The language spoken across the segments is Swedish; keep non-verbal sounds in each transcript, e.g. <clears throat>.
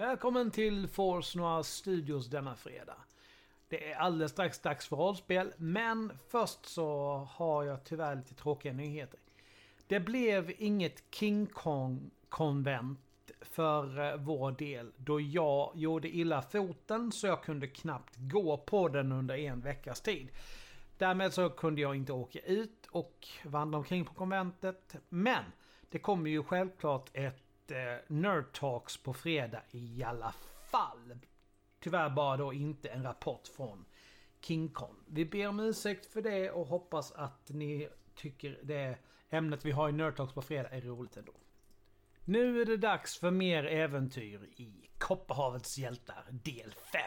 Välkommen till Force Noir Studios denna fredag. Det är alldeles strax dags för rollspel, men först så har jag tyvärr lite tråkiga nyheter. Det blev inget King Kong-konvent för eh, vår del då jag gjorde illa foten så jag kunde knappt gå på den under en veckas tid. Därmed så kunde jag inte åka ut och vandra omkring på konventet. Men det kommer ju självklart ett eh, Nerd Talks på fredag i alla fall. Tyvärr bara då inte en rapport från King Kong. Vi ber om ursäkt för det och hoppas att ni tycker det ämnet vi har i Nerd Talks på fredag är roligt ändå. Nu är det dags för mer äventyr i Kopparhavets hjältar del 5.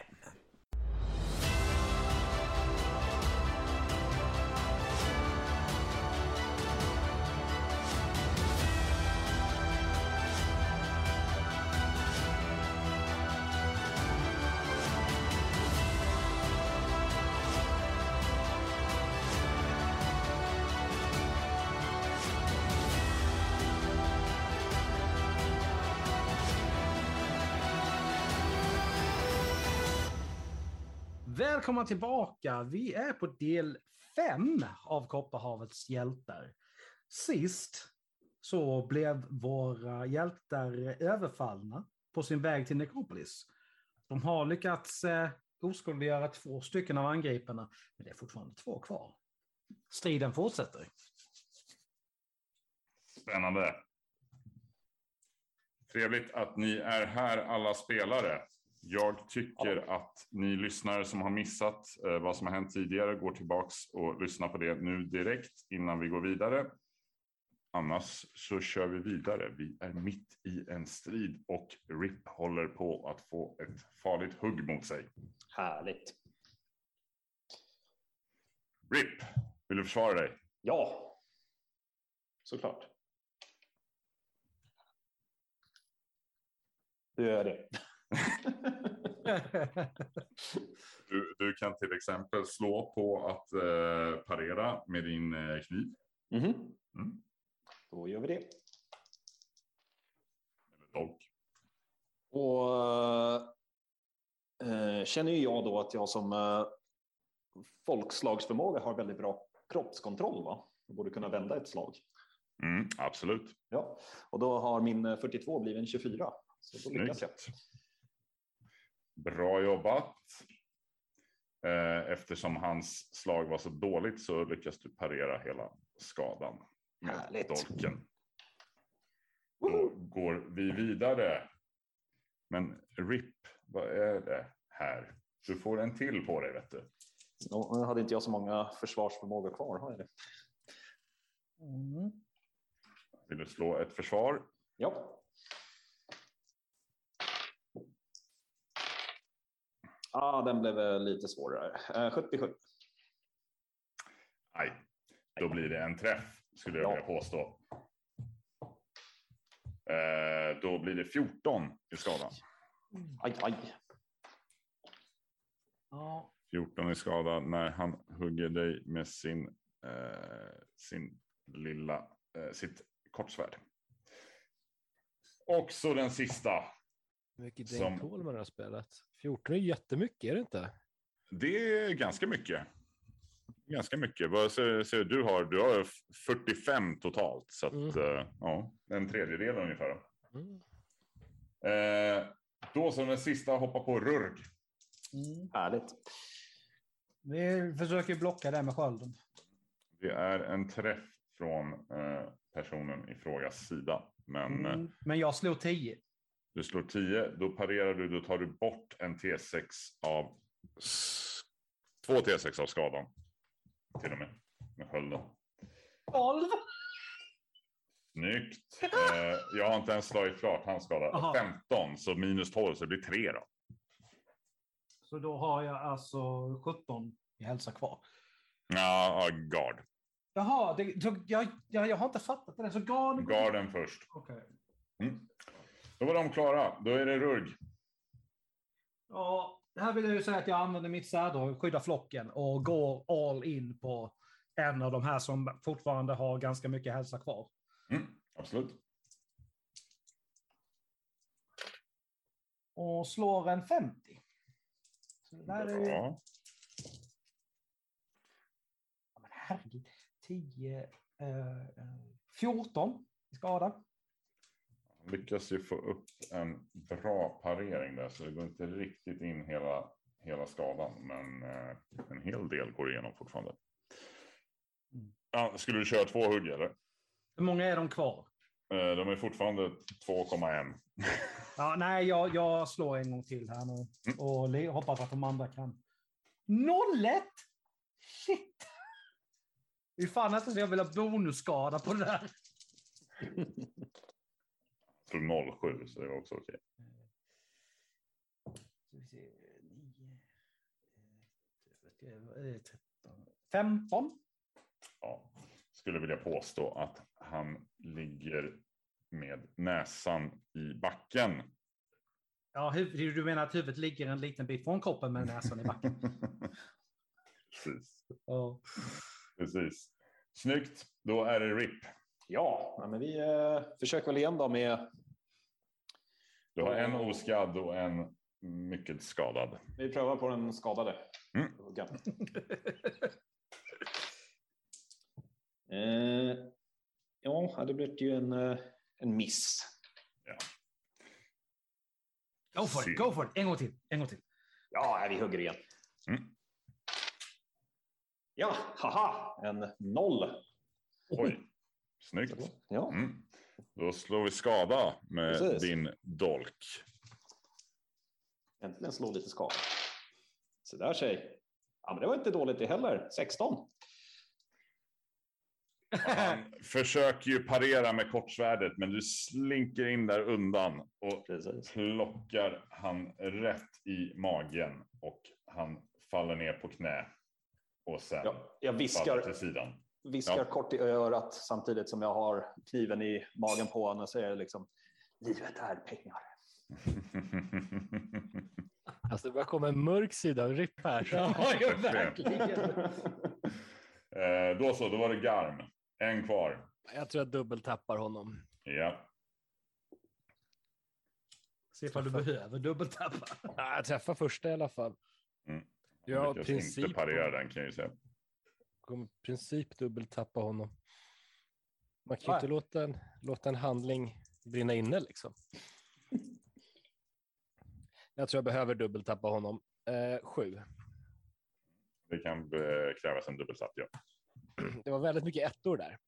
Välkomna tillbaka! Vi är på del fem av Kopparhavets hjältar. Sist så blev våra hjältar överfallna på sin väg till Nekropolis. De har lyckats eh, oskadliggöra två stycken av angriparna, men det är fortfarande två kvar. Striden fortsätter. Spännande. Trevligt att ni är här alla spelare. Jag tycker ja. att ni lyssnare som har missat eh, vad som har hänt tidigare går tillbaks och lyssnar på det nu direkt innan vi går vidare. Annars så kör vi vidare. Vi är mitt i en strid och RIP håller på att få ett farligt hugg mot sig. Härligt. RIP, vill du försvara dig? Ja, såklart. Du gör det. Du, du, kan till exempel slå på att eh, parera med din eh, kniv. Mm -hmm. mm. Då gör vi det. Eller dolk. Och eh, känner jag då att jag som eh, folkslagsförmåga har väldigt bra kroppskontroll. Va? Jag borde kunna vända ett slag. Mm, absolut. Ja, och då har min 42 blivit en 24. Så då lyckas jag. Bra jobbat. Eh, eftersom hans slag var så dåligt så lyckas du parera hela skadan med Härligt. dolken. Då går vi vidare. Men RIP, vad är det här? Du får en till på dig vet du. Nu hade inte jag så många försvarsförmåga kvar. Har jag det? Mm. Vill du slå ett försvar? Ja. Ja, den blev lite svårare. 77. Eh, Nej, då blir det en träff skulle jag ja. vilja påstå. Eh, då blir det 14 i skada. Aj, aj. Ja. 14 i skada när han hugger dig med sin, eh, sin lilla, eh, sitt kortsvärd. Och så den sista hur mycket Dane som... Coleman har spelat? 14 är jättemycket, är det inte? Det är ganska mycket. Ganska mycket. Vad säger du har? Du har 45 totalt. Så att, mm. uh, ja, en tredjedel ungefär. Mm. Eh, då som den sista hoppa på Rurg. Mm. Härligt. Vi försöker blocka det med skölden. Det är en träff från eh, personen i frågas sida. Men, mm. men jag slog 10. Du slår 10, då parerar du, då tar du bort en T6 av två T6 av skadan. Till och med med skölden. 12. Snyggt. Eh, jag har inte ens slagit klart hans skada. 15, så minus 12, så det blir 3 då. Så då har jag alltså 17 i hälsa kvar. Ja, gard. Jaha, det, jag, jag, jag har inte fattat det. Så garden... Garden först. Okay. Mm. Då var de klara. Då är det rugg. Ja, här vill jag ju säga att jag använder mitt särdrag, skydda flocken och går all in på en av de här som fortfarande har ganska mycket hälsa kvar. Mm, absolut. och slår en 50. Så det där är ju... Ja. Ja, men herregud. 10, eh, eh, 14 i skada. Lyckas ju få upp en bra parering där, så det går inte riktigt in hela, hela skadan. Men eh, en hel del går igenom fortfarande. Mm. Ja, skulle du köra två hugg eller? Hur många är de kvar? Eh, de är fortfarande 2,1. <laughs> Ja, nej, jag, jag slår en gång till här nu. Mm. Och le- hoppas att de andra kan. 01! Shit! Det är fan så jag vill ha bonusskada på det där. <laughs> Så 0,7 så det var också okej. Nio, eh, 13, 15. Ja. Skulle vilja påstå att han ligger med näsan i backen. Ja, du menar att huvudet ligger en liten bit från kroppen med näsan i backen? <laughs> Precis. Ja. Precis. Snyggt, då är det RIP. Ja, ja, men vi eh, försöker väl igen då med... Du har en oskadd och en mycket skadad. Vi prövar på den skadade. Mm. <laughs> Eh, ja, det blev ju en, eh, en miss. Go for it, go for it. En gång till, en gång till. Ja, vi hugger igen. Mm. Ja, haha, en noll. Oj, snyggt. Ja, Mm. Då slår vi skada med Precis. din dolk. äntligen slå lite skada. Så där tjej. Ja, men det var inte dåligt det heller. 16. Han <laughs> försöker ju parera med kortsvärdet, men du slinker in där undan och Precis. plockar han rätt i magen och han faller ner på knä. Och sen Ja, jag viskar, till sidan. Viskar Ja. kort i örat samtidigt som jag har kniven i magen på honom och säger liksom livet är pengar. <laughs> Alltså det börjar komma en mörk sida av RIP här. <laughs> Ja, verkligen. <laughs> Eh, då så, då var det Garm. En kvar. Jag tror jag dubbeltappar honom. Ja, Se ifall du behöver dubbeltappa. Ja, Jag träffar första i alla fall. Mm. Jag har princip, inte parera den kan jag ju säga. Kommer i princip dubbeltappa honom. Man kan ju Nej. inte låta en, låta en handling brinna inne liksom. <laughs> Jag tror jag behöver dubbeltappa honom. Eh, sju. Det kan eh, krävas en dubbeltapp, ja. <clears throat> Det var väldigt mycket ettor där.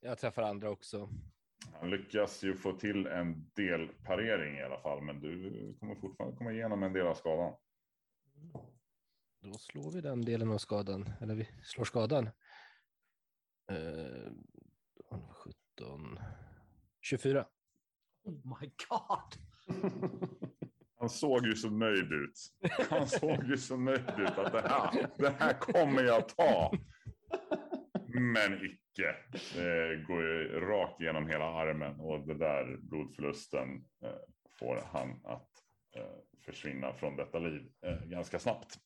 Jag träffar andra också. Han lyckas ju få till en del parering i alla fall, men du kommer fortfarande komma igenom en del av skadan. Då slår vi den delen av skadan, eller vi slår skadan. Eh, 17, 24. Oh my god. Han såg ju så nöjd ut. Han såg ju så nöjd ut att det här, det här kommer jag ta. Men icke. Det går ju rakt igenom hela armen och det där blodförlusten eh, får han att eh, försvinna från detta liv eh, ganska snabbt.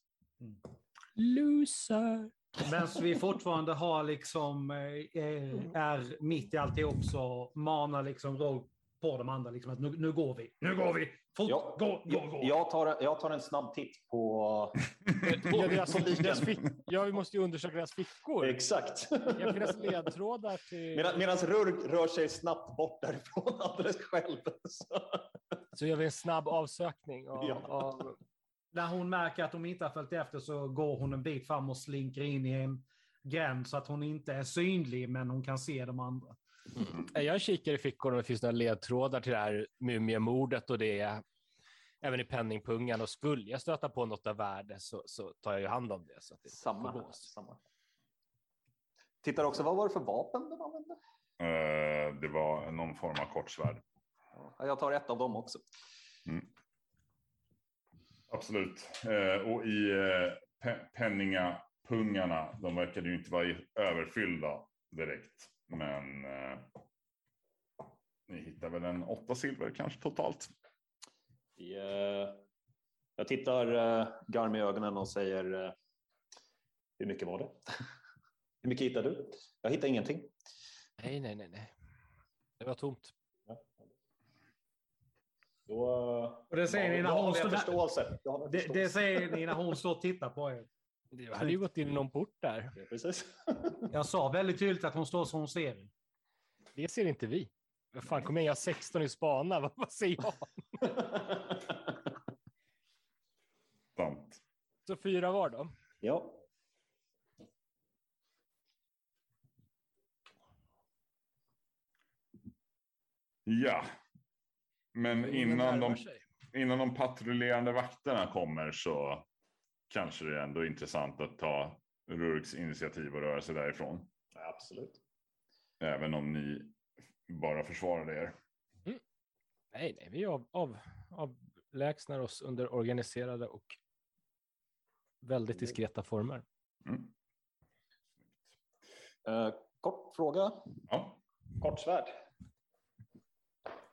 Loser. Men vi fortfarande har liksom, eh, är mitt i allt det också, manar liksom roll på de andra. Liksom att nu, nu går vi, nu går vi! Fort, Ja, gå, gå, gå! Jag, tar, jag tar en snabb titt på... <laughs> Ja, deras, deras fick, ja, vi måste ju undersöka deras fickor. Exakt. Det finns ledtrådar till... Medan, medans Rurg rör sig snabbt bort därifrån <laughs> alldeles själv. Så. Så gör vi en snabb avsökning av, Ja. av När hon märker att de inte har följt efter så går hon en bit fram och slinker in i en gränd så att hon inte är synlig men hon kan se de andra. Mm. Jag kikar i fickorna om det finns några ledtrådar till det här mumiemordet och det är även i penningpungan och skulle jag stöta på något av värde så, så tar jag ju hand om det. Så att det Samma, här, samma. Tittar också, vad var det för vapen de använde? Eh, det var någon form av kortsvärd. Ja, jag tar ett av dem också. Absolut. Eh, och i eh, pe- penningapungarna, de verkade ju inte vara överfyllda direkt. Men eh, ni hittar väl en åtta silver kanske totalt. Eh, jag tittar eh, Garm i ögonen och säger eh, hur mycket var det? <laughs> hur mycket hittade du? Jag hittar ingenting. Nej, nej, nej, nej. Det var tomt. Då, Och det säger ni när hon står Det, säger ni när hon står och tittar på er. Det hade ju gått in i någon port där. Ja, Precis. <laughs> Jag sa väldigt tydligt att hon står som hon ser er. Det ser inte vi. Vad fan, kom igen, jag har 16 i spana. <laughs> Vad, vad säger jag? <laughs> Sant. Så fyra var då. ja. Ja. Men innan de, innan de patrullerande vakterna kommer så kanske det är ändå intressant att ta Rurks initiativ och röra sig därifrån. ja, absolut. Även om ni bara försvarade er. Nej, nej, vi av, av, avlägsnar oss under organiserade och väldigt diskreta former. Mm. Eh, kort fråga. Ja. Kort svärd.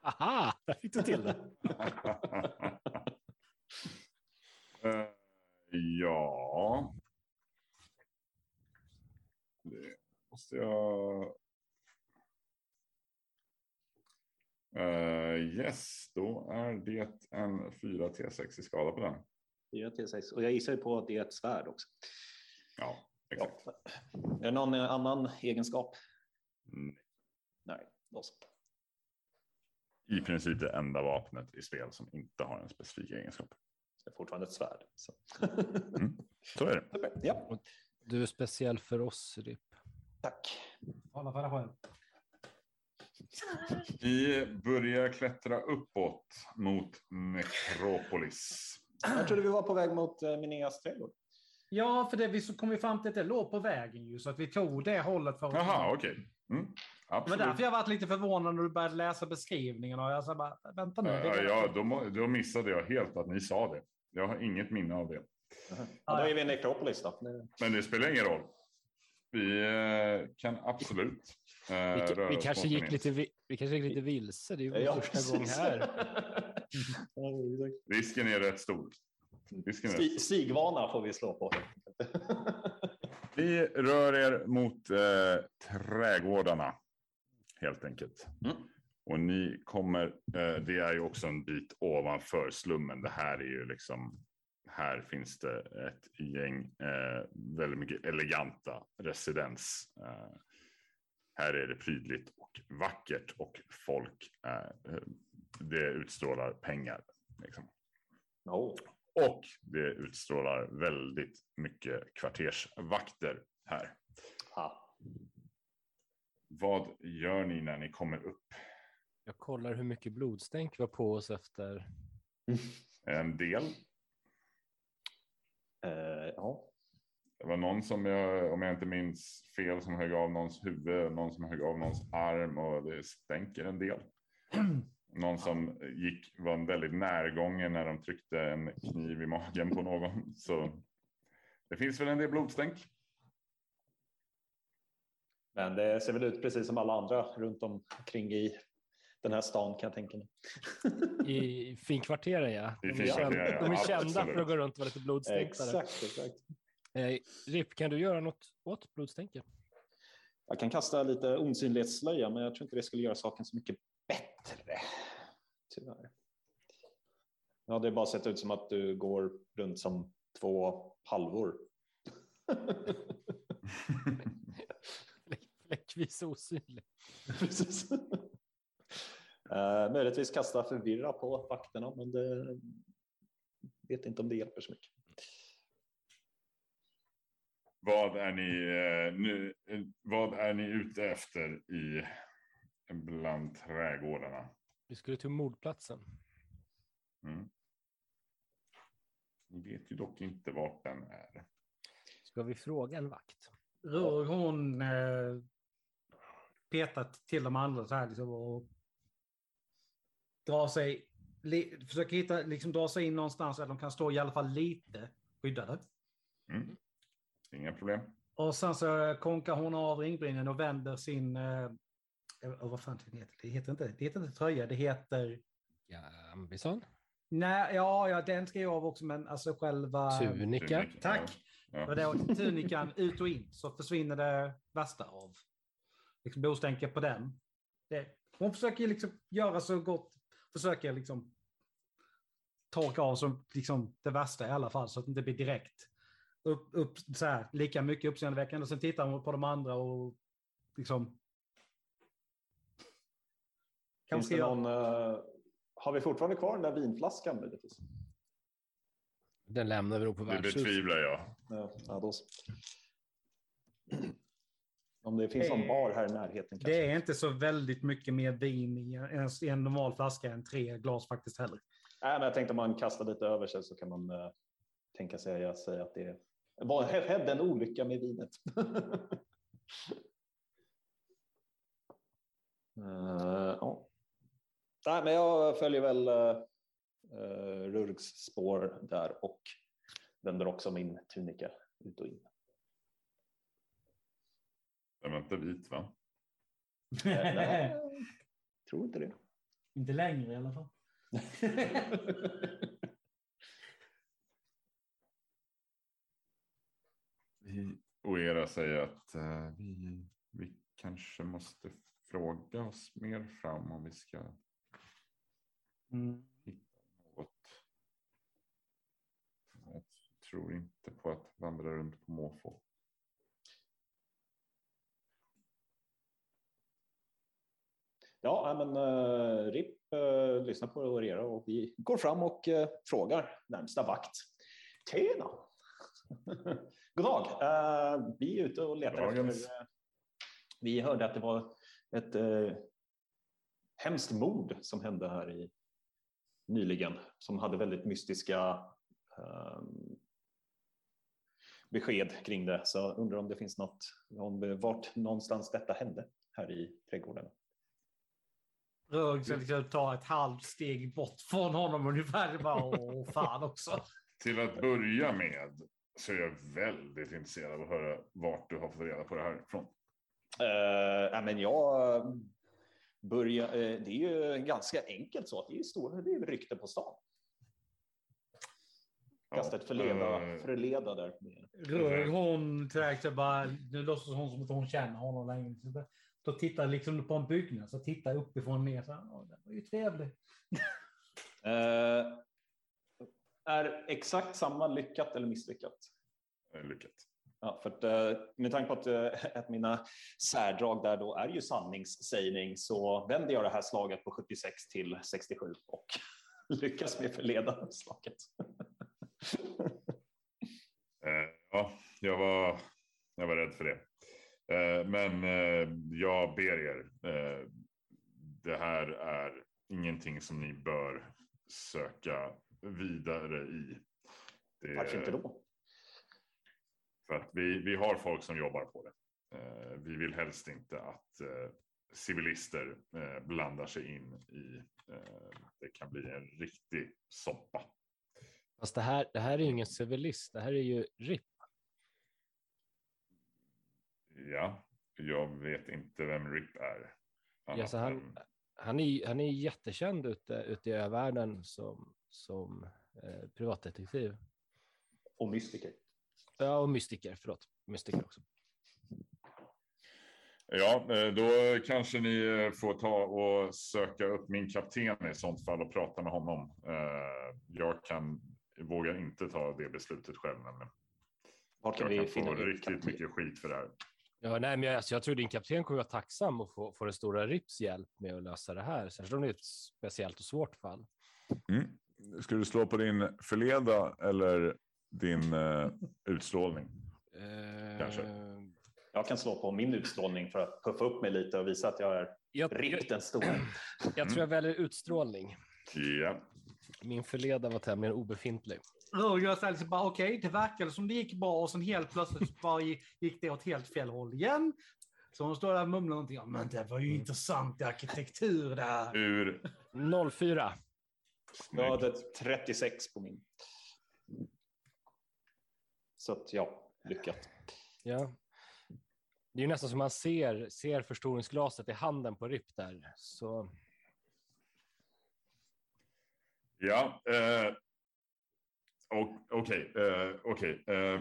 Aha, där fick du till det. <laughs> Eh, ja. Det måste jag... Eh, yes, då är det en 4 T6 i skada på den. 4 T6. Och jag gissar ju på att det är ett svärd också. Ja, exakt. Ja. Är det någon annan egenskap? Mm. Nej, då så. I princip det enda vapnet i spel som inte har en specifik egenskap. Det är fortfarande ett svärd. Så. Så är det. <laughs> Ja, Du är speciell för oss, Rip. tack. Tala för dig själv. Vi börjar klättra uppåt mot Necropolis. Jag trodde vi var på väg mot uh, Mineas trädgård. Ja, för det, vi så kom vi fram till att det låg på vägen ju, så att vi tog det hållet för Jaha, okej. Mm. Det var Absolut. därför jag varit lite förvånad när du började läsa beskrivningen och jag sa bara, vänta nu. Ja, ja, då, då missade jag helt att ni sa det. Jag har inget minne av det. Ja, då är vi i Necropolis då. Men det spelar ingen roll. Vi eh, kan absolut eh, Vi, röra vi, oss kanske gick lite, vi, vi kanske gick lite vilse. Det är ju Ja, första gång precis. här. <laughs> Risken är rätt stor. Risken är rätt Sti- stor. Stigvana får vi slå på. Ni rör er mot eh, trädgårdarna. Helt enkelt. Mm. Och ni kommer, eh, det är ju också en bit ovanför slummen. Det här är ju liksom, här finns det ett gäng eh, väldigt mycket eleganta residens. Eh, här är det prydligt och vackert och folk, eh, det utstrålar pengar. Liksom. Oh. Och det utstrålar väldigt mycket kvartersvakter här. Ha. Vad gör ni när ni kommer upp? Jag kollar hur mycket blodstänk vi har på oss efter. En del. Eh, ja. Det var någon som, jag, om jag inte minns fel, som högg av någons huvud, någon som högg av någons arm och det stänker en del. <clears throat> Någon som gick, var väldigt närgången när de tryckte en kniv i magen på någon. Så det finns väl en del blodstänk. Men det ser väl ut precis som alla andra runt omkring i den här stan kan jag tänka mig. <laughs> I finkvarteren, ja. De är, finkvarteren, kända, ja. de är kända Absolut. för att gå runt och vara lite blodstänkare. exakt, exakt. Eh, Rip, kan du göra något åt blodstänket? Jag kan kasta lite osynlighetsslöja, men jag tror inte det skulle göra saken så mycket bättre. Tyvärr. Ja, det har bara sett ut som att du går runt som två halvor. <laughs> Fläckvis osynlig. Precis. Uh, möjligtvis kasta förvirra på vakterna, men det vet inte om det hjälper så mycket. Vad är ni eh, nu? eh, Vad är ni ute efter i bland trädgårdarna? Vi skulle till mordplatsen. Mm. Ni vet ju dock inte vart den är. Ska vi fråga en vakt? Rör hon eh, petat till de andra så här liksom och drar sig, li, försöker hitta, liksom dra sig in någonstans där de kan stå i alla fall lite skyddade. Mm. Inga problem. Och sen så konkar hon av ringbrynjan och vänder sin, eh, eh, vad fan det heter, det heter inte, det heter inte tröja, det heter, Gambison? nej, ja, ja, den ska jag av också, men alltså själva... Tunika? Tunik, Tack! Ja. Och då tunikan ut och in så försvinner det värsta av liksom blodstänket på den. Det, hon försöker liksom göra så gott, försöker liksom torka av som liksom det värsta i alla fall, så att det inte blir direkt upp, upp, så här, lika mycket uppseendeväckande. Och sen tittar hon på de andra och liksom... Finns det någon, uh, har vi fortfarande kvar den där vinflaskan? Möjligtvis? Den lämnar vi nog på Det värdshuset. betvivlar jag. Ja, ja, då så. Om det finns någon bar här i närheten kanske. Det är inte så väldigt mycket mer vin i en, i en normal flaska än tre glas faktiskt heller. Nej, men jag tänkte om man kastar lite över sig så kan man uh, tänka sig att säga att det var hände en olycka med vinet. uh, <laughs> ja. Nej, men jag följer väl uh, uh, Rurgs spår där och vänder också min tunika ut och in. Den var inte vit va? Nej, <laughs> tror inte det. inte längre i alla fall. <laughs> Vi och era säger att eh, vi, vi kanske måste fråga oss mer fram om vi ska Mm. hitta något. Jag tror inte på att vandra runt på måfå. Ja, men uh, RIP uh, lyssnar på Orera och vi går fram och uh, frågar närmsta vakt. Tjena! <laughs> God dag! Uh, vi är ute och letar Dagens. efter... Uh, vi hörde att det var ett uh, hemskt mord som hände här i nyligen som hade väldigt mystiska um, besked kring det. Så undrar om det finns något, om vart någonstans detta hände här i trädgården. Rög så liksom ta ett halvt steg bort från honom ungefär. Bara, åh fan också. <laughs> Till att börja med så är jag väldigt intresserad av att höra vart du har fått reda på det här ifrån. Uh, men jag börjar, uh, det är ju ganska enkelt så att det är stora, det är rykte på stan. Kasta ett förleda, eh, förleda där. Rög hon direkt bara, nu låtsas hon som att hon känner honom längre. Då tittar liksom på en byggnad, så tittar uppifrån ner. Så, här, "Åh, det var ju trevligt. Uh, <laughs> är exakt samma lyckat eller misslyckat? eh, Lyckat. Ja, för att, eh, med tanke på att eh, ett av mina särdrag där då är ju sanningssägning så vänder jag det här slaget på 76 till 67 och <laughs> lyckas med förleda slaget. <laughs> Eh, ja, jag var, jag var rädd för det. Eh, men eh, jag ber er. Eh, det här är ingenting som ni bör söka vidare i. Det, Varför inte då? För att vi, vi har folk som jobbar på det. Eh, vi vill helst inte att eh, civilister eh, blandar sig in i. Eh, det kan bli en riktig soppa. Fast det här, det här är ju ingen civilist, det här är ju RIP. Ja, jag vet inte vem RIP är. Ja, så han, än- han, är, han är jättekänd ute, ute i övärlden som, som eh, privatdetektiv. Och mystiker. Ja, och mystiker, förlåt. Mystiker också. Ja, eh, då kanske ni eh, får ta och söka upp min kapten i sånt fall och prata med honom. Eh, Jag kan, vågar inte ta det beslutet själv, men Var kan jag vi kan få finna er riktigt kapten? mycket skit för det här. Ja, nej, men jag, alltså, jag tror din kapten kommer vara tacksam att få, få den stora RIPs hjälp med att lösa det här. Särskilt om det är ett speciellt och svårt fall. Ska du slå på din förleda eller din uh, utstrålning? Kanske. Eh, Jag kan slå på min utstrålning för att puffa upp mig lite och visa att jag är jag, jag, RIP den stora. jag tror jag väljer utstrålning. Ja, Min förleda var tämligen obefintlig. Så här liksom bara, okej, det verkade som det gick bra och sen helt plötsligt <laughs> bara gick det åt helt fel håll igen. Så hon står där och mumlar någonting. Ja, men det var ju intressant arkitektur där. ur 04. Jag hade 36 på min. Så att ja, lyckat. Ja. Det är ju nästan som man ser, ser förstoringsglaset i handen på RIP där. Så Ja, eh, Okej, eh, okej. eh,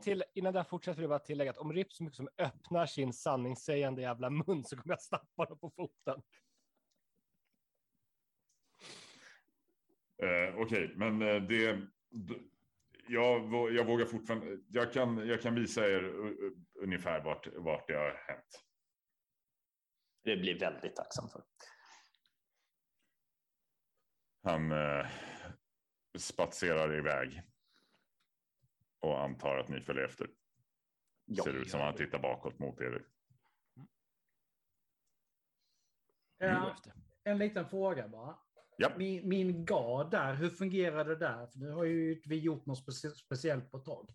till, innan det här fortsätter vill jag bara tillägga att om Rip så mycket som öppnar sin sanningssägande jävla mun så kommer jag stappa honom på foten. Eh, Okej, men eh, det... Jag, jag vågar fortfarande... Jag kan, jag kan visa er u- u- ungefär vart, vart det har hänt. Det blir väldigt tacksam för. Han spatserar iväg. Och antar att ni följer efter. Ja. Ser ut som han tittar bakåt mot er. Ja, Efter. en liten fråga bara. Ja. Min, min gard där, hur fungerar det där? För nu har ju vi gjort något specie- speciellt på ett tag.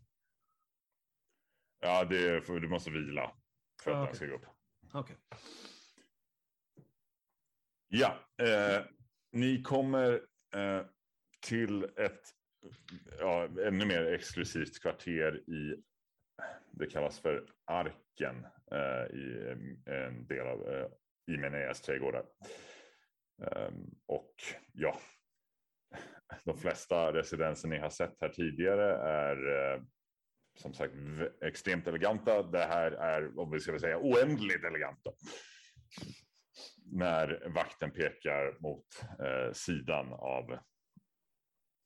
Ja, det är för, du måste vila. För att Ja, han okej. ska gå upp. Okej. Ja, eh, ni kommer eh, till ett ja, ännu mer exklusivt kvarter i, det kallas för Arken eh, i eh, en- del av eh, Imeneas trädgårdar. Ehm, och ja, <laughs> de flesta residenser ni har sett här tidigare är eh, som sagt extremt eleganta. Det här är, om vi ska säga, oändligt eleganta när vakten pekar mot eh, sidan av.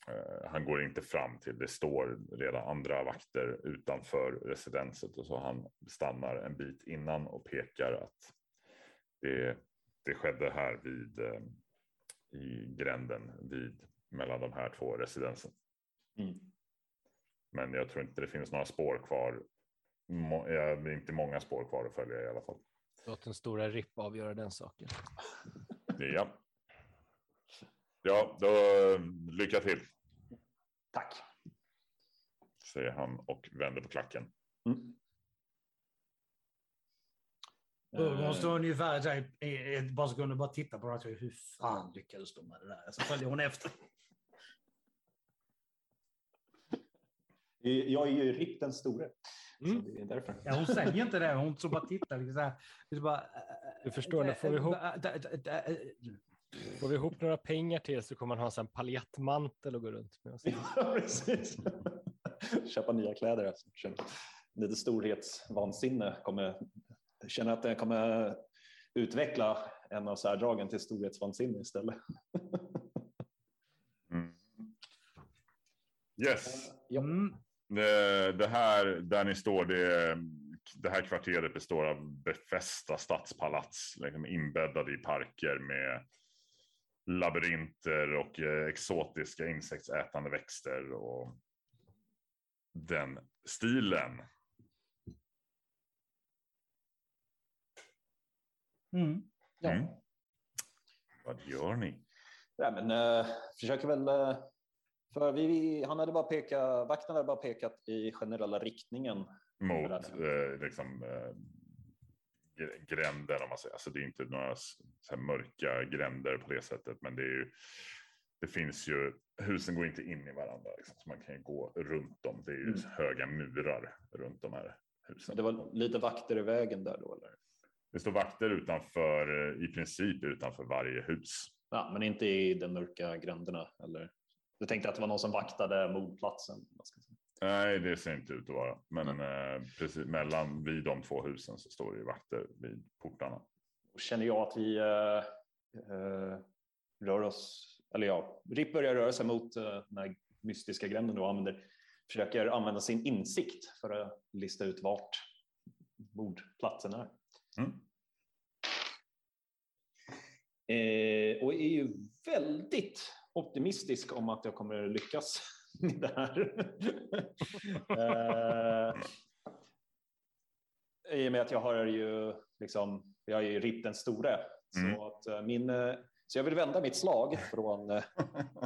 Eh, han går inte fram till det står redan andra vakter utanför residenset och så han stannar en bit innan och pekar att det, det skedde här vid eh, i gränden vid mellan de här två residensen. Mm. Men jag tror inte det finns några spår kvar. Må, ja, inte många spår kvar att följa i alla fall. Låt den stora Rip avgöra den saken. Ja. Ja, då lycka till, Tack. säger han och vänder på klacken. Mm. Eh, hon ungefär så här, ett par sekunder bara titta på det. Hur fan lyckades de med det där? Så följer hon efter. Jag är ju Ripp den store. Mm. Så det är därför. Ja, hon säger inte det. Hon så bara tittar. Liksom så här, liksom bara, Du förstår, när får vi ihop? Får vi ihop några pengar till så kommer han ha en paljettmantel och gå runt med. Så. Ja, <laughs> precis. Köpa nya kläder. Lite storhetsvansinne. Kommer, känner att jag kommer utveckla en av särdragen till storhetsvansinne istället. Mm. Yes, Ja. Mm. det, det här där ni står, det, det här kvarteret består av befästa stadspalats, liksom inbäddade i parker med labyrinter och eh, exotiska insektsätande växter och den stilen. Mm. Ja. Mm. Vad gör ni? Ja, men, eh, försöker väl... Eh, för vi, vi, han hade bara pekat, vakten hade bara pekat i generella riktningen. mot eh, liksom, gränder om man säger. Alltså det är inte några mörka gränder på det sättet, men det är ju. Det finns ju husen går inte in i varandra liksom, så man kan ju gå runt dem. Det är ju Mm. höga murar runt de här husen. Det var lite vakter i vägen där då, eller? Det står vakter utanför, eh, i princip utanför varje hus. Ja, men inte i de mörka gränderna, eller? Du tänkte att det var någon som vaktade mordplatsen? Nej, det ser inte ut att vara, men eh, precis mellan vid de två husen så står det ju vakter vid portarna. Och känner jag att vi eh, eh, rör oss, eller ja, Ripp börjar röra sig mot eh, den här mystiska gränden och använder, försöker använda sin insikt för att lista ut vart mordplatsen är. Mm. Eh, och är ju väldigt optimistisk om att jag kommer lyckas det här. eh, I och med att jag har ju liksom, jag är ju Ripp den store. Mm. Så, att, eh, min, eh, så jag vill vända mitt slag från eh,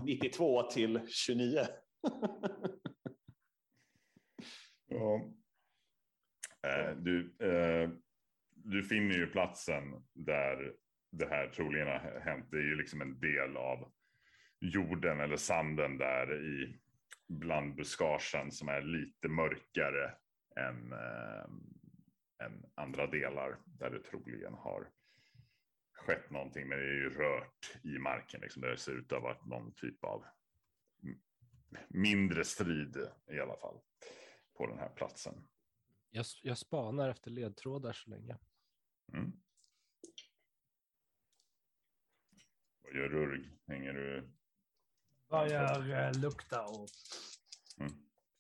92 till 29. Ja. Eh, du, eh, du finner ju platsen där det här troligen har hänt. Det är ju liksom en del av jorden eller sanden där i bland buskagen som är lite mörkare än, eh, än andra delar där det troligen har skett någonting. Men det är ju rört i marken liksom, där det ser ut att ha varit någon typ av mindre strid i alla fall på den här platsen. Jag, jag spanar efter ledtrådar så länge. Mm. Vad gör Rurg? Hänger du? Börjar eh, lukta och Mm.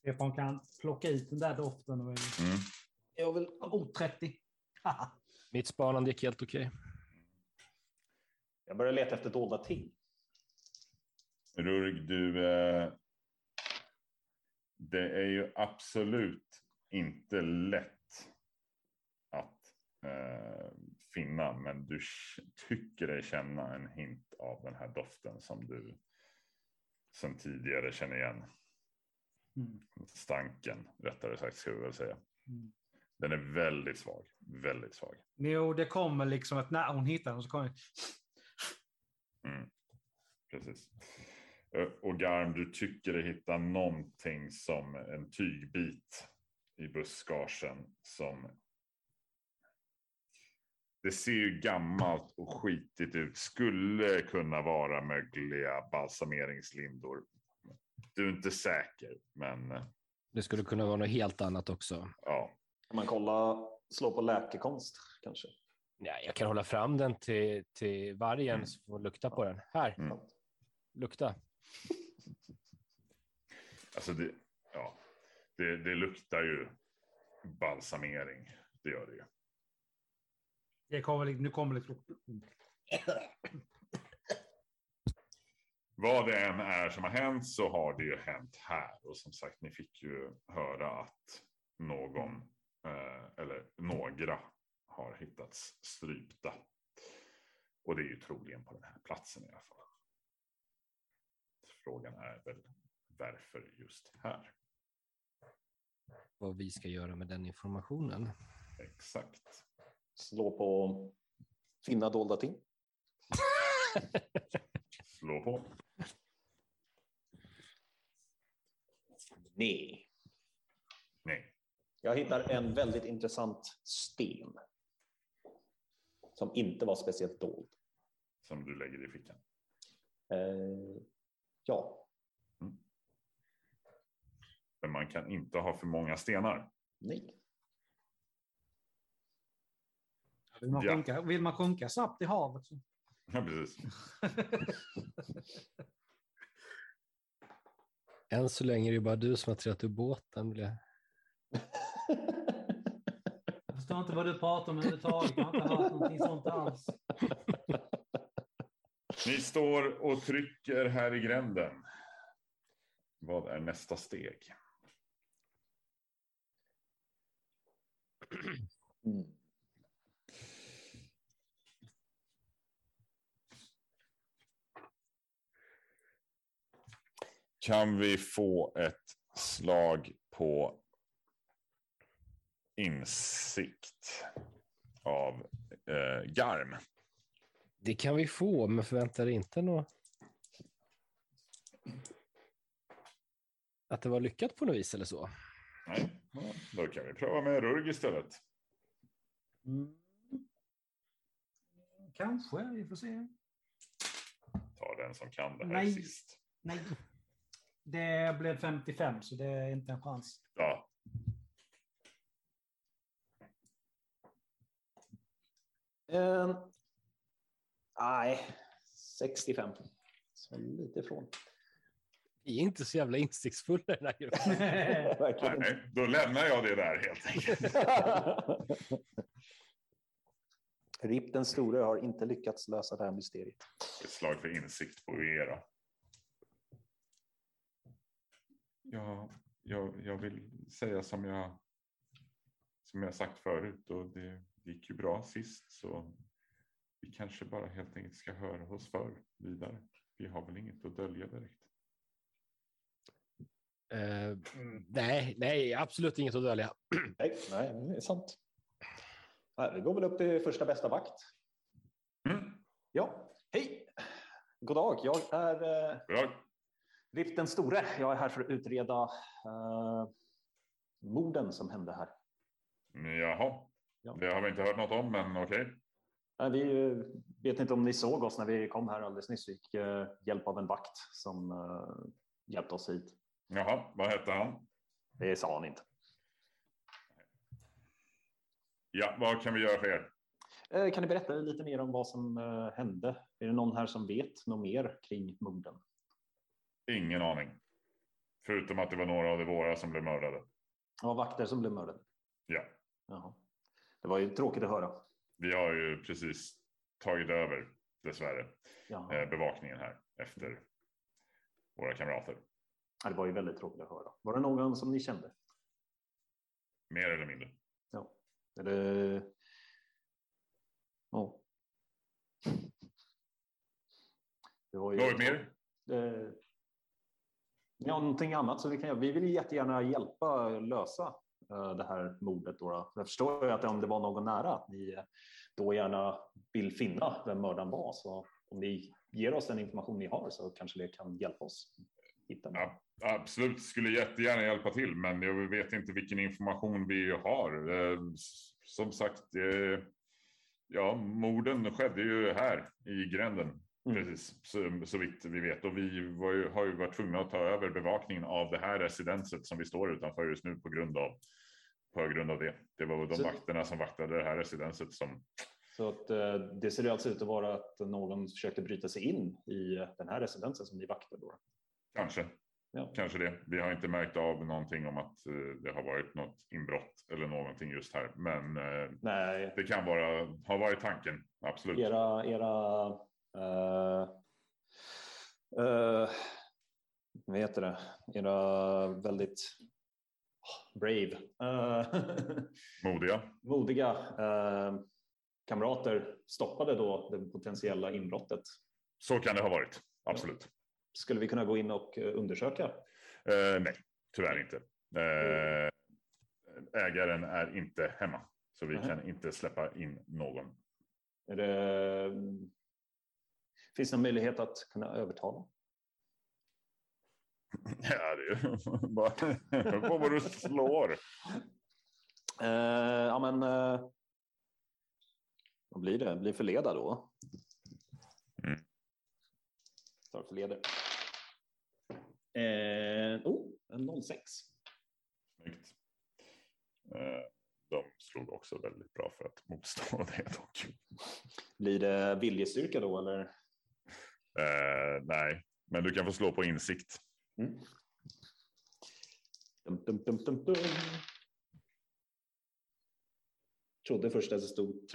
se om man kan plocka ut den där doften. Och... Mm. Jag vill... Oh, 30. Haha. <laughs> Mitt spanande gick helt okej. Jag börjar leta efter dolda ting. Rurg, du. Eh, det är ju absolut inte lätt att eh, finna, men du tycker dig känna en hint av den här doften som du sen tidigare känner igen. Mm. Stanken, rättare sagt, ska vi väl säga. Mm. Den är väldigt svag, väldigt svag. Jo, det kommer liksom att när hon hittar den så kommer Mm. Precis. Eh, Och Garm, du tycker dig hitta någonting som en tygbit i buskagen som det ser ju gammalt och skitigt ut. Skulle kunna vara mögliga balsameringslindor. Du är inte säker, men eh, Det skulle kunna vara något helt annat också. ja. Kan man kolla, slå på läkekonst kanske? Ja, jag kan hålla fram den till, till vargen Mm. så får lukta på den. Här, Mm. lukta. <laughs> Alltså det, ja, det, det luktar ju balsamering. Det gör det ju. Det kommer, nu kommer det liksom... Vad det än är som har hänt så har det ju hänt här. Och som sagt, ni fick ju höra att någon eh, eller några har hittats strypta. Och det är ju troligen på den här platsen i alla fall. Frågan är väl varför just här? Vad vi ska göra med den informationen. Exakt. Slå på finna dolda ting. <laughs> Slå på. Nej. Nej. Jag hittar en väldigt intressant sten. Som inte var speciellt dold. Som du lägger i fickan. Eh, ja, Men man kan inte ha för många stenar. nej. Vill man, Ja. sjunka, vill man sjunka snabbt i havet så... <laughs> Ja, precis. <laughs> Än så länge är det bara du som har trillat ur båten. Blir jag. Förstår inte vad du pratar om överhuvudtaget. Jag har inte hört någonting sånt alls. <laughs> Ni står och trycker här i gränden. Vad är nästa steg? <clears throat> Mm. Kan vi få ett slag på insikt av eh, Garm? Det kan vi få, men förvänta dig inte något... Att det var lyckat på något vis eller så. Nej, ja, då kan vi pröva med Rurg istället. Mm. Kanske, vi får se. Ta den som kan det här Nej. sist. Nej. Det blev 55, så det är inte en chans. Ja, Eh, nej, 65. Så lite ifrån. Vi är inte så jävla insiktsfulla i den här gruppen. <laughs> Nej, då lämnar jag det där helt enkelt. <laughs> RIP den store har inte lyckats lösa det här mysteriet. Ett slag för insikt på er. Då. Ja, jag, jag vill säga som jag, som jag sagt förut och det gick ju bra sist så vi kanske bara helt enkelt ska höra oss för vidare. Vi har väl inget att dölja direkt. Eh, nej, nej, absolut inget att dölja. <clears throat> Nej, nej, det är sant. Vi går väl upp till första bästa vakt. Mm. Ja, hej! God dag, jag är eh, Bra. RIP den store. Jag är här för att utreda eh, morden som hände här. Jaha, Ja. det har vi inte hört något om, men okej. Nej, Vi eh, vet inte om ni såg oss när vi kom här alldeles nyss. Vi fick eh, hjälp av en vakt som hjälpte oss hit. Jaha, vad hette han? Det sa han inte. Ja, vad kan vi göra för er? Kan ni berätta lite mer om vad som hände? Är det någon här som vet något mer kring morden? Ingen aning. Förutom att det var några av de våra som blev mördade. Ja, vakter som blev mördade. Ja, Jaha. Det var ju tråkigt att höra. vi har ju precis tagit över, dessvärre, Jaha. eh, bevakningen här efter våra kamrater. Ja, det var ju väldigt tråkigt att höra. Var det någon som ni kände? Mer eller mindre. Ja. Det... Ja. Det var ju... Något mer? Ja, någonting annat som vi kan göra. Vi vill jättegärna hjälpa lösa eh, det här mordet. Då. Jag förstår ju att om det var någon nära, att ni eh, då gärna vill finna vem mördaren var. Så om ni ger oss den information ni har så kanske det kan hjälpa oss hitta. Ja, absolut, skulle jättegärna hjälpa till, men jag vet inte vilken information vi har. Eh, som sagt, ja, morden skedde ju här i gränden. Precis, så, så vitt vi vet. Och vi ju, har ju varit tvungna att ta över bevakningen av det här residenset som vi står utanför just nu på grund av, på grund av det. Det var de Så- vakterna som vaktade det här residenset som Så att, eh, det ser alltså ut att vara att någon försökte bryta sig in i den här residensen som ni vaktar. Då. kanske, Ja. kanske det. Vi har inte märkt av någonting om att eh, det har varit något inbrott eller någonting just här. Men eh, Nej, det kan vara, ha varit tanken, absolut. era, era eh, vad heter det, era väldigt brave, eh, Modiga. <laughs> modiga eh, kamrater stoppade då det potentiella inbrottet. Så kan det ha varit, absolut. Skulle vi kunna gå in och undersöka? Nej, tyvärr inte. Ägaren är inte hemma, så vi Nej. kan inte släppa in någon. Är det, finns det någon möjlighet att kunna övertala? <laughs> Ja, det är bara på vad du slår. Eh, ja, men eh, vad blir det? Blir förleda då? Mm. Tar förleder. Eh, oh, en 06. Snyggt. De slog också väldigt bra för att motstå <laughs> det dock. Blir det viljestyrka då eller? Eh, nej, men du kan få slå på insikt. Mm. Dum, dum, dum, dum, dum. Trodde först att det stod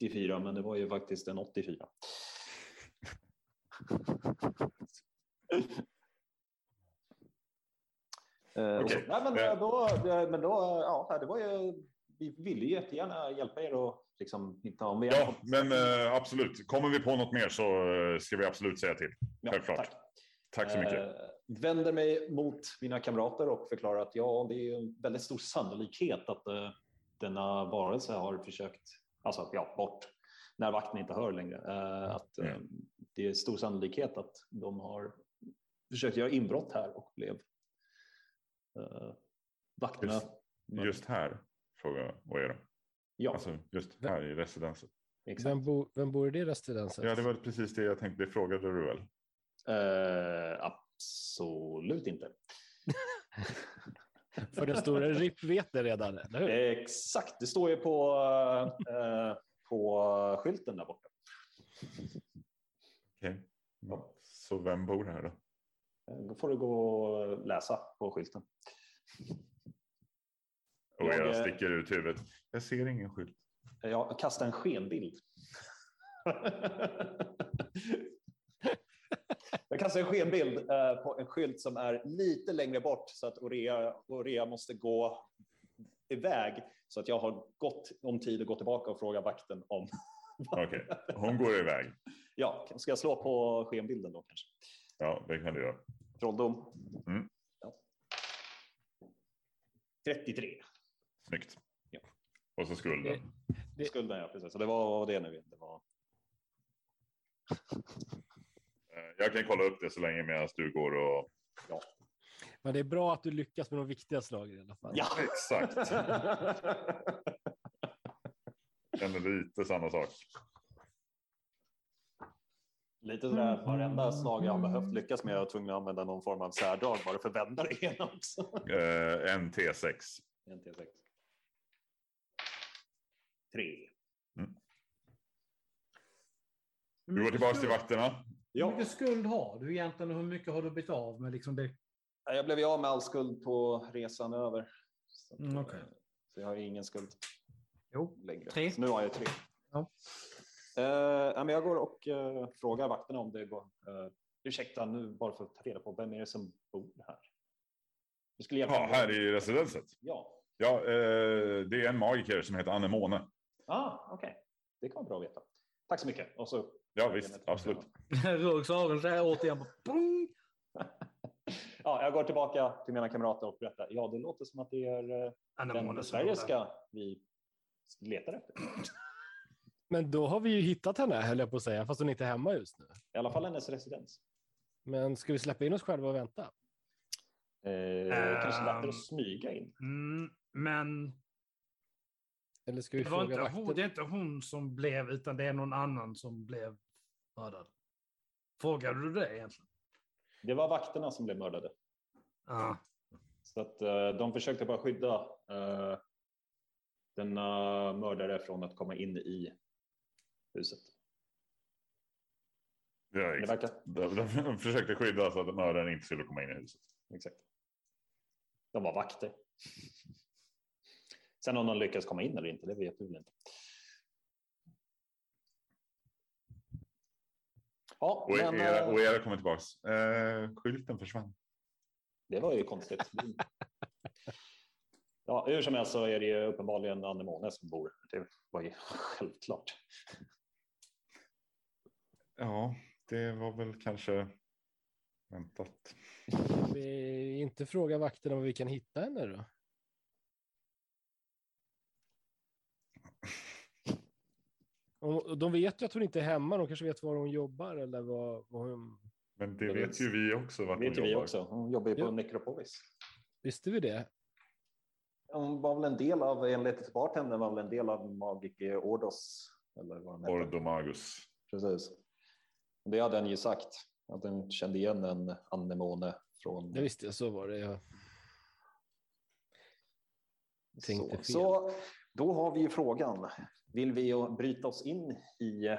34, men det var ju faktiskt en 84. Eh, så- Nej, men Eh. då, det- men då, ja, det var ju, vi ville jättegärna hjälpa er och liksom hitta om vi Ja, fått- men eh, absolut. Kommer vi på något mer så eh, ska vi absolut säga till. Ja, självklart. tack. Tack så mycket. Eh, vänder mig mot mina kamrater och förklarar att ja, det är en väldigt stor sannolikhet att eh, denna varelse har försökt, alltså ja, bort när vakten inte hör längre. Eh, att eh, Mm. det är stor sannolikhet att de har försökt göra inbrott här och blev vakterna. Just, just här, frågar jag. Vad är det? Ja, Alltså just här i residenset. exakt. Vem, bo, vem bor i det residenset? Ja, det var precis det jag tänkte. Det frågade du väl? Eh, absolut inte. <laughs> För den stora RIP vet det redan, eller hur? Exakt, det står ju på, eh, på skylten där borta. Okej. Ja. Så vem bor här då? Eh, Då får du gå och läsa på skylten. Och Jag, jag eh, sticker ut huvudet. Jag ser ingen skylt. Jag kastar en skenbild. Jag kastar en skenbild eh, på en skylt som är lite längre bort så att Orea, Orea måste gå iväg så att jag har gått om tid att gå tillbaka och fråga vakten om. <laughs> Okej, hon går iväg. Ja, ska jag slå på skenbilden då kanske? Ja, det kan du göra. Trolldom. Mm. Ja. 33. Snyggt. Ja. Och så skulden. Det- Skulden, ja precis. Så det var det nu. Det var... Eh, Jag kan kolla upp det så länge medan du går och... Men det är bra att du lyckas med de viktiga slagen i alla fall. Ja! Exakt. <laughs> Känner lite samma sak. Lite sådär, varenda slag jag har behövt lyckas med, jag var tvungen att använda någon form av särdrag bara för att vända det ena också. Eh, en T6. En T6. Tre. Hur Vi går tillbaka till vakterna. Hur Ja, mycket skuld har du egentligen och hur mycket har du blivit av med? Liksom det? jag blev ju av med all skuld på resan över. Så, Mm, okej. eh, så jag har ingen skuld Jo, längre. Tre. Så nu har jag tre. Ja. Eh, ja, men jag går och eh, frågar vakterna om det går. Uh, ursäkta, nu bara för att ta reda på vem är det som bor här? Du skulle Ja, här i residenset. Ja, Ja, eh, det är en magiker som heter Anemone. Ah, okej. Det kan vara bra att veta. Tack så mycket. Och så, Ja, visst, absolut. Rugs <laughs> ögon så här återigen. bara, Pung! <laughs> ja, jag går tillbaka till mina kamrater och berättar. Ja, det låter som att det är uh, den besvärjelska vi letar efter. <laughs> Men då har vi ju hittat henne, höll jag på att säga, fast hon inte är hemma just nu. I alla fall hennes residens. Men ska vi släppa in oss själva och vänta? Eh, kanske lättare Ehm. att smyga in. Mm, men Eller ska vi det, var fråga inte hon, det är inte hon som blev, utan det är någon annan som blev mördad. Frågade du det egentligen? Det var vakterna som blev mördade. Ja. Så att eh, de försökte bara skydda eh, denna mördare från att komma in i huset. Ja, Det exakt. verkar... De, de försökte skydda så att mördaren inte skulle komma in i huset. Exakt. De var vakter. Sen om de lyckas komma in eller inte, det vet vi väl inte. Ja, Och men era, eh, och era kommer tillbaks. Eh, skylten försvann. det var ju konstigt. Ja, hur som helst så är det ju uppenbarligen Anemone som bor. Det var ju självklart. Ja, det var väl kanske väntat. Vi inte fråga vakterna om vi kan hitta henne då? De vet ju att hon inte är hemma. De kanske vet var hon jobbar eller vad, vad hon... Men det vet ju vi också vart vet hon vi jobbar. också. Hon jobbar ju på Ja. Necropolis. Visste vi det? Hon var väl en del av, enligt bartendern var väl en del av Magic Ordos. Eller vad de heter. Ordomagus. Precis. Det hade han ju sagt. Att den kände igen en anemone från... Det visste jag, så var det. Ja. tänkte så, fel. så då har vi ju frågan. Vill vi bryta oss in i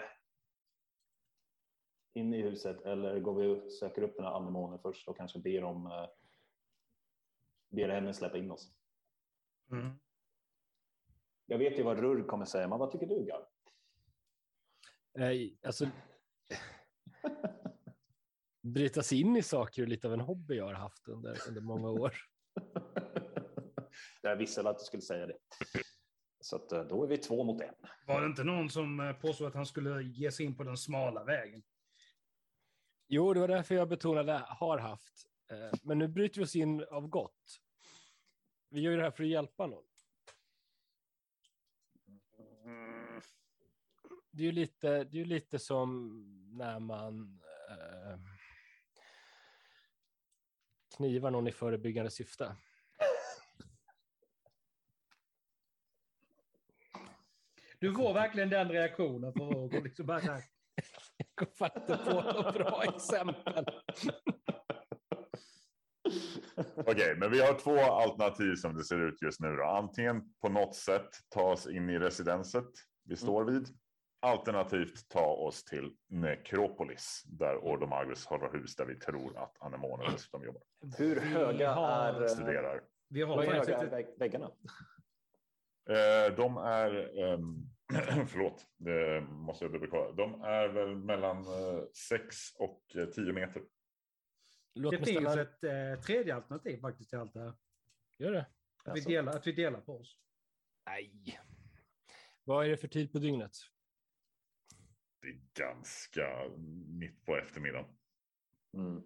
in i huset eller går vi och söker upp den här anemonen först och kanske ber om eh, ber henne släppa in oss. Mm. Jag vet ju vad Rurr kommer säga, men vad tycker du Gar? Nej, alltså... Bryta sig in i saker är lite av en hobby jag har haft under, under många år. <laughs> Jag visste att du skulle säga det. Så att, eh, då är vi två mot en. Var det inte någon som eh, påstod att han skulle ge sig in på den smala vägen? Jo, det var därför jag betonade har haft. Eh, Men nu bryter vi oss in av gott. Vi gör ju det här för att hjälpa någon. Det är ju lite, det är lite som när man eh, knivar någon i förebyggande syfte. Du får verkligen den reaktionen på Roger. Liksom bara så här. Jag kommer inte på något bra exempel. Okej, men vi har två alternativ som det ser ut just nu. Då. Antingen på något sätt ta oss in i residenset vi står vid. Alternativt ta oss till Necropolis där Ordomagus har hus där vi tror att dessutom jobbar. Hur höga är, eh, Studerar. Vi har faktiskt höga är väggarna? Eh, de är, ehm, <clears throat> förlåt, det måste jag dubbelkolla. De är väl mellan 6 och 10 meter. Låt det finns ställa... ett eh, tredje alternativ faktiskt till allt det här. Gör det? Att, vi Alltså. delar, att vi delar på oss. Nej. Vad är det för tid på dygnet? Det är ganska mitt på eftermiddagen. Mm.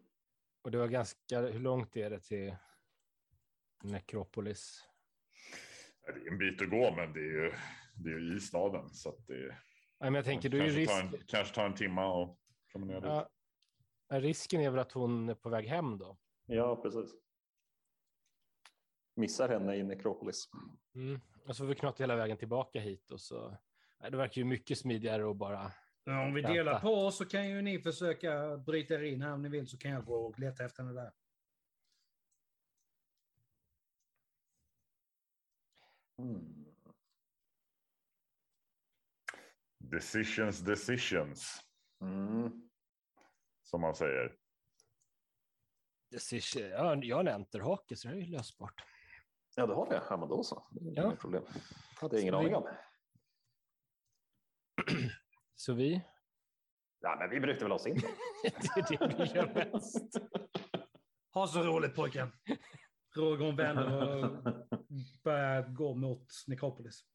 Och det var ganska, hur långt är det till Necropolis? Det är en bit att gå, men det är ju, det är ju i staden. Så att det Nej, men jag tänker, då är risk... tar en, kanske tar en timme och promenera dit. Ja, men risken är väl att hon är på väg hem då? Ja, precis. Missar henne i Necropolis. Mm. Och så får vi knata hela vägen tillbaka hit och så. Nej, det verkar ju mycket smidigare att bara Ja, Om vi delar på oss så kan ju ni försöka bryta er in här om ni vill så kan jag gå och leta efter henne där. Mm. Decisions, decisions, Mm. som man säger. Decision. Ja, jag har en enterhake så det är ju lösbart. Ja, du har det. Ja, men då så. Det är Ja. problem. hade jag ingen Så vi- aning om. <clears throat> Så vi, Ja, men vi bryter väl oss in. <laughs> det är det vi gör bäst. Ha så roligt pojken! Roger och vänner <laughs> och börjar gå mot Nekropolis.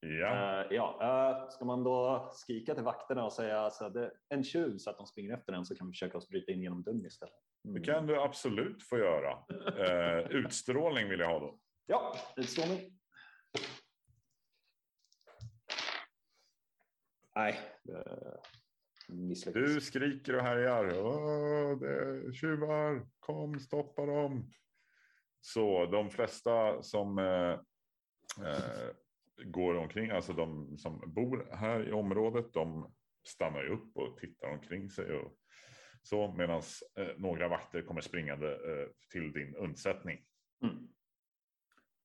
Ja, Eh, ja, eh, ska man då skrika till vakterna och säga så att det är en tjuv så att de springer efter den så kan vi försöka oss bryta in genom dörren istället. Mm. det kan du absolut få göra. Eh, utstrålning vill jag ha då. Ja, utstrålning. Nej, misslyckas. Du skriker och härjar. Det tjuvar, kom stoppa dem. Så de flesta som eh, eh, går omkring, alltså de som bor här i området, de stannar ju upp och tittar omkring sig. Och så medan eh, några vakter kommer springande eh, till din undsättning. Mm.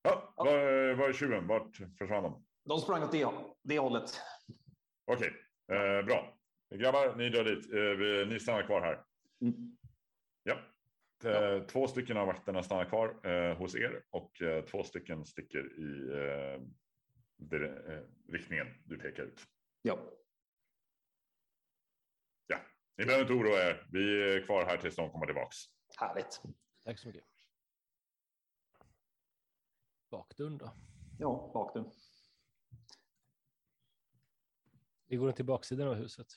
Ja, var, var är tjuven? Vart försvann de? De sprang åt det, det hållet. Okej, eh, bra. Grabbar, ni drar dit. Eh, vi, ni stannar kvar här. Mm. Ja. Eh, Två stycken av vakterna stannar kvar eh, hos er och eh, två stycken sticker i riktningen du pekar ut. Ja. Ni behöver inte oroa er. Vi är kvar här tills de kommer tillbaks. Härligt. Tack så mycket. Bakdörren då? Ja, bakdörren. Vi går till baksidan av huset.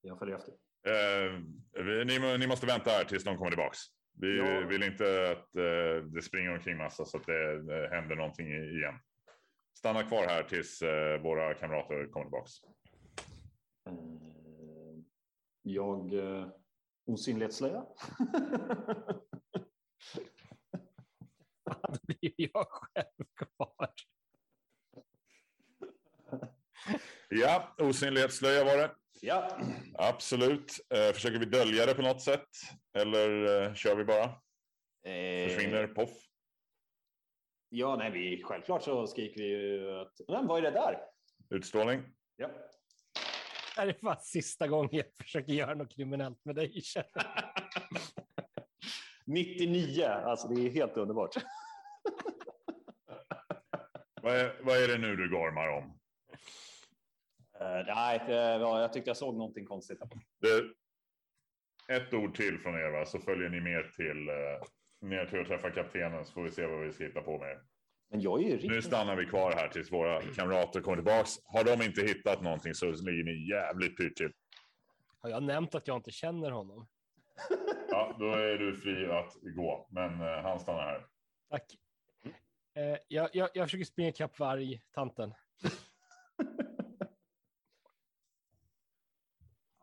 Jag följer efter. Eh, vi, ni, ni måste vänta här tills de kommer tillbaks. Vi Ja. vill inte att eh, det springer omkring massa så att det eh, händer någonting igen. Stanna kvar här tills eh, våra kamrater kommer tillbaks. Eh, Jag... Eh, osynlighetsslöja. <laughs> Då blir jag själv kvar. Ja, osynlighetsslöja var det. ja. Absolut. Eh, försöker vi dölja det på något sätt? Eller eh, kör vi bara? Eh, Försvinner, poff. Ja, nej, vi, självklart så skriker vi ju att... Men vad är det där? Utstrålning. Ja. Det är fan sista gången jag försöker göra något kriminellt med dig. känner jag. 99, alltså det är helt underbart. <laughs> Vad är, vad är det nu du gormar om? Eh, nej, jag tyckte jag såg någonting konstigt. Det, ett ord till från er va? så följer ni med till, eh, ner till att träffa kaptenen så får vi se vad vi ska hitta på med. Men jag är ju Nu riktigt... stannar vi kvar här tills våra kamrater kommer tillbaks. Har de inte hittat någonting så ligger ni jävligt pyrt till. Har jag nämnt att jag inte känner honom? <laughs> Ja, då är du fri att gå, men eh, han stannar här. Tack. Eh, jag, jag, jag försöker springa ikapp varg-tanten.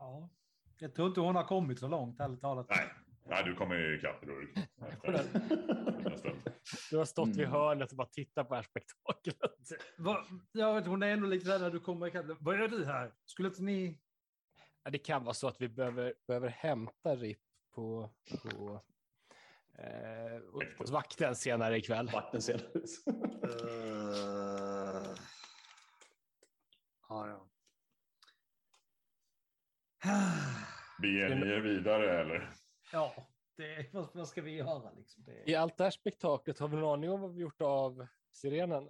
Ja. Jag tror inte hon har kommit så långt, ärligt talat. Nej, nej du kommer ju ikapp stund. Du har stått vid Mm. hörnet och bara tittat på det här spektaklet. Va, jag vet, hon är ändå lite där när du kommer ikapp. Vad gör du här? Skulle inte ni... Ja, det kan vara så att vi behöver, behöver hämta RIP på, på eh, hos vakten senare ikväll. Vakten senare. Ja, ja. Beger ni er vidare eller? Ja, det, vad, vad ska vi göra liksom? Det, I allt det här spektaklet, har vi någon aning om vad vi gjort av sirenen?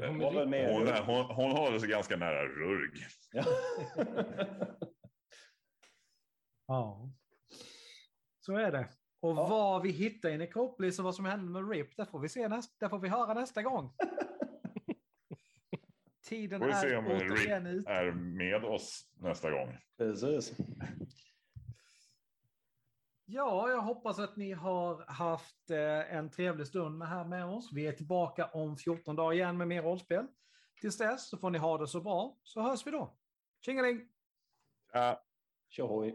Hon med var väl RIP? med- Hon, är- hon, hon håller sig ganska nära Rurg. Ja. <laughs> ja. Så är det. Och Ja. vad vi hittar i Necropolis och vad som händer med RIP, det får vi se nästa, det får vi höra nästa gång. <laughs> Tiden Får vi se är om återigen ute. är med oss nästa gång. Precis. Ja, jag hoppas att ni har haft eh, en trevlig stund med här med oss. Vi är tillbaka om 14 dagar igen med mer rollspel. Tills dess så får ni ha det så bra, så hörs vi då. Tjingeling! Ja. Tjohoj.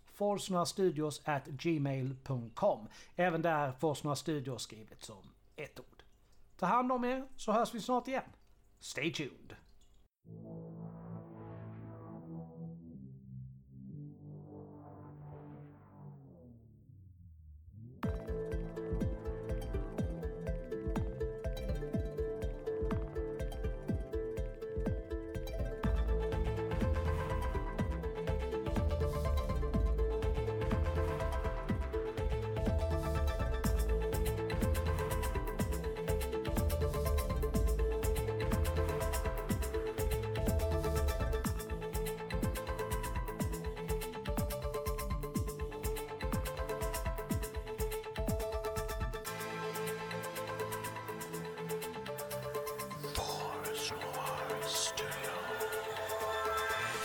Forsnorastudios at gmail.com. Även där Forsnora Studios skrivet som ett ord. Ta hand om er så hörs vi snart igen. Stay tuned!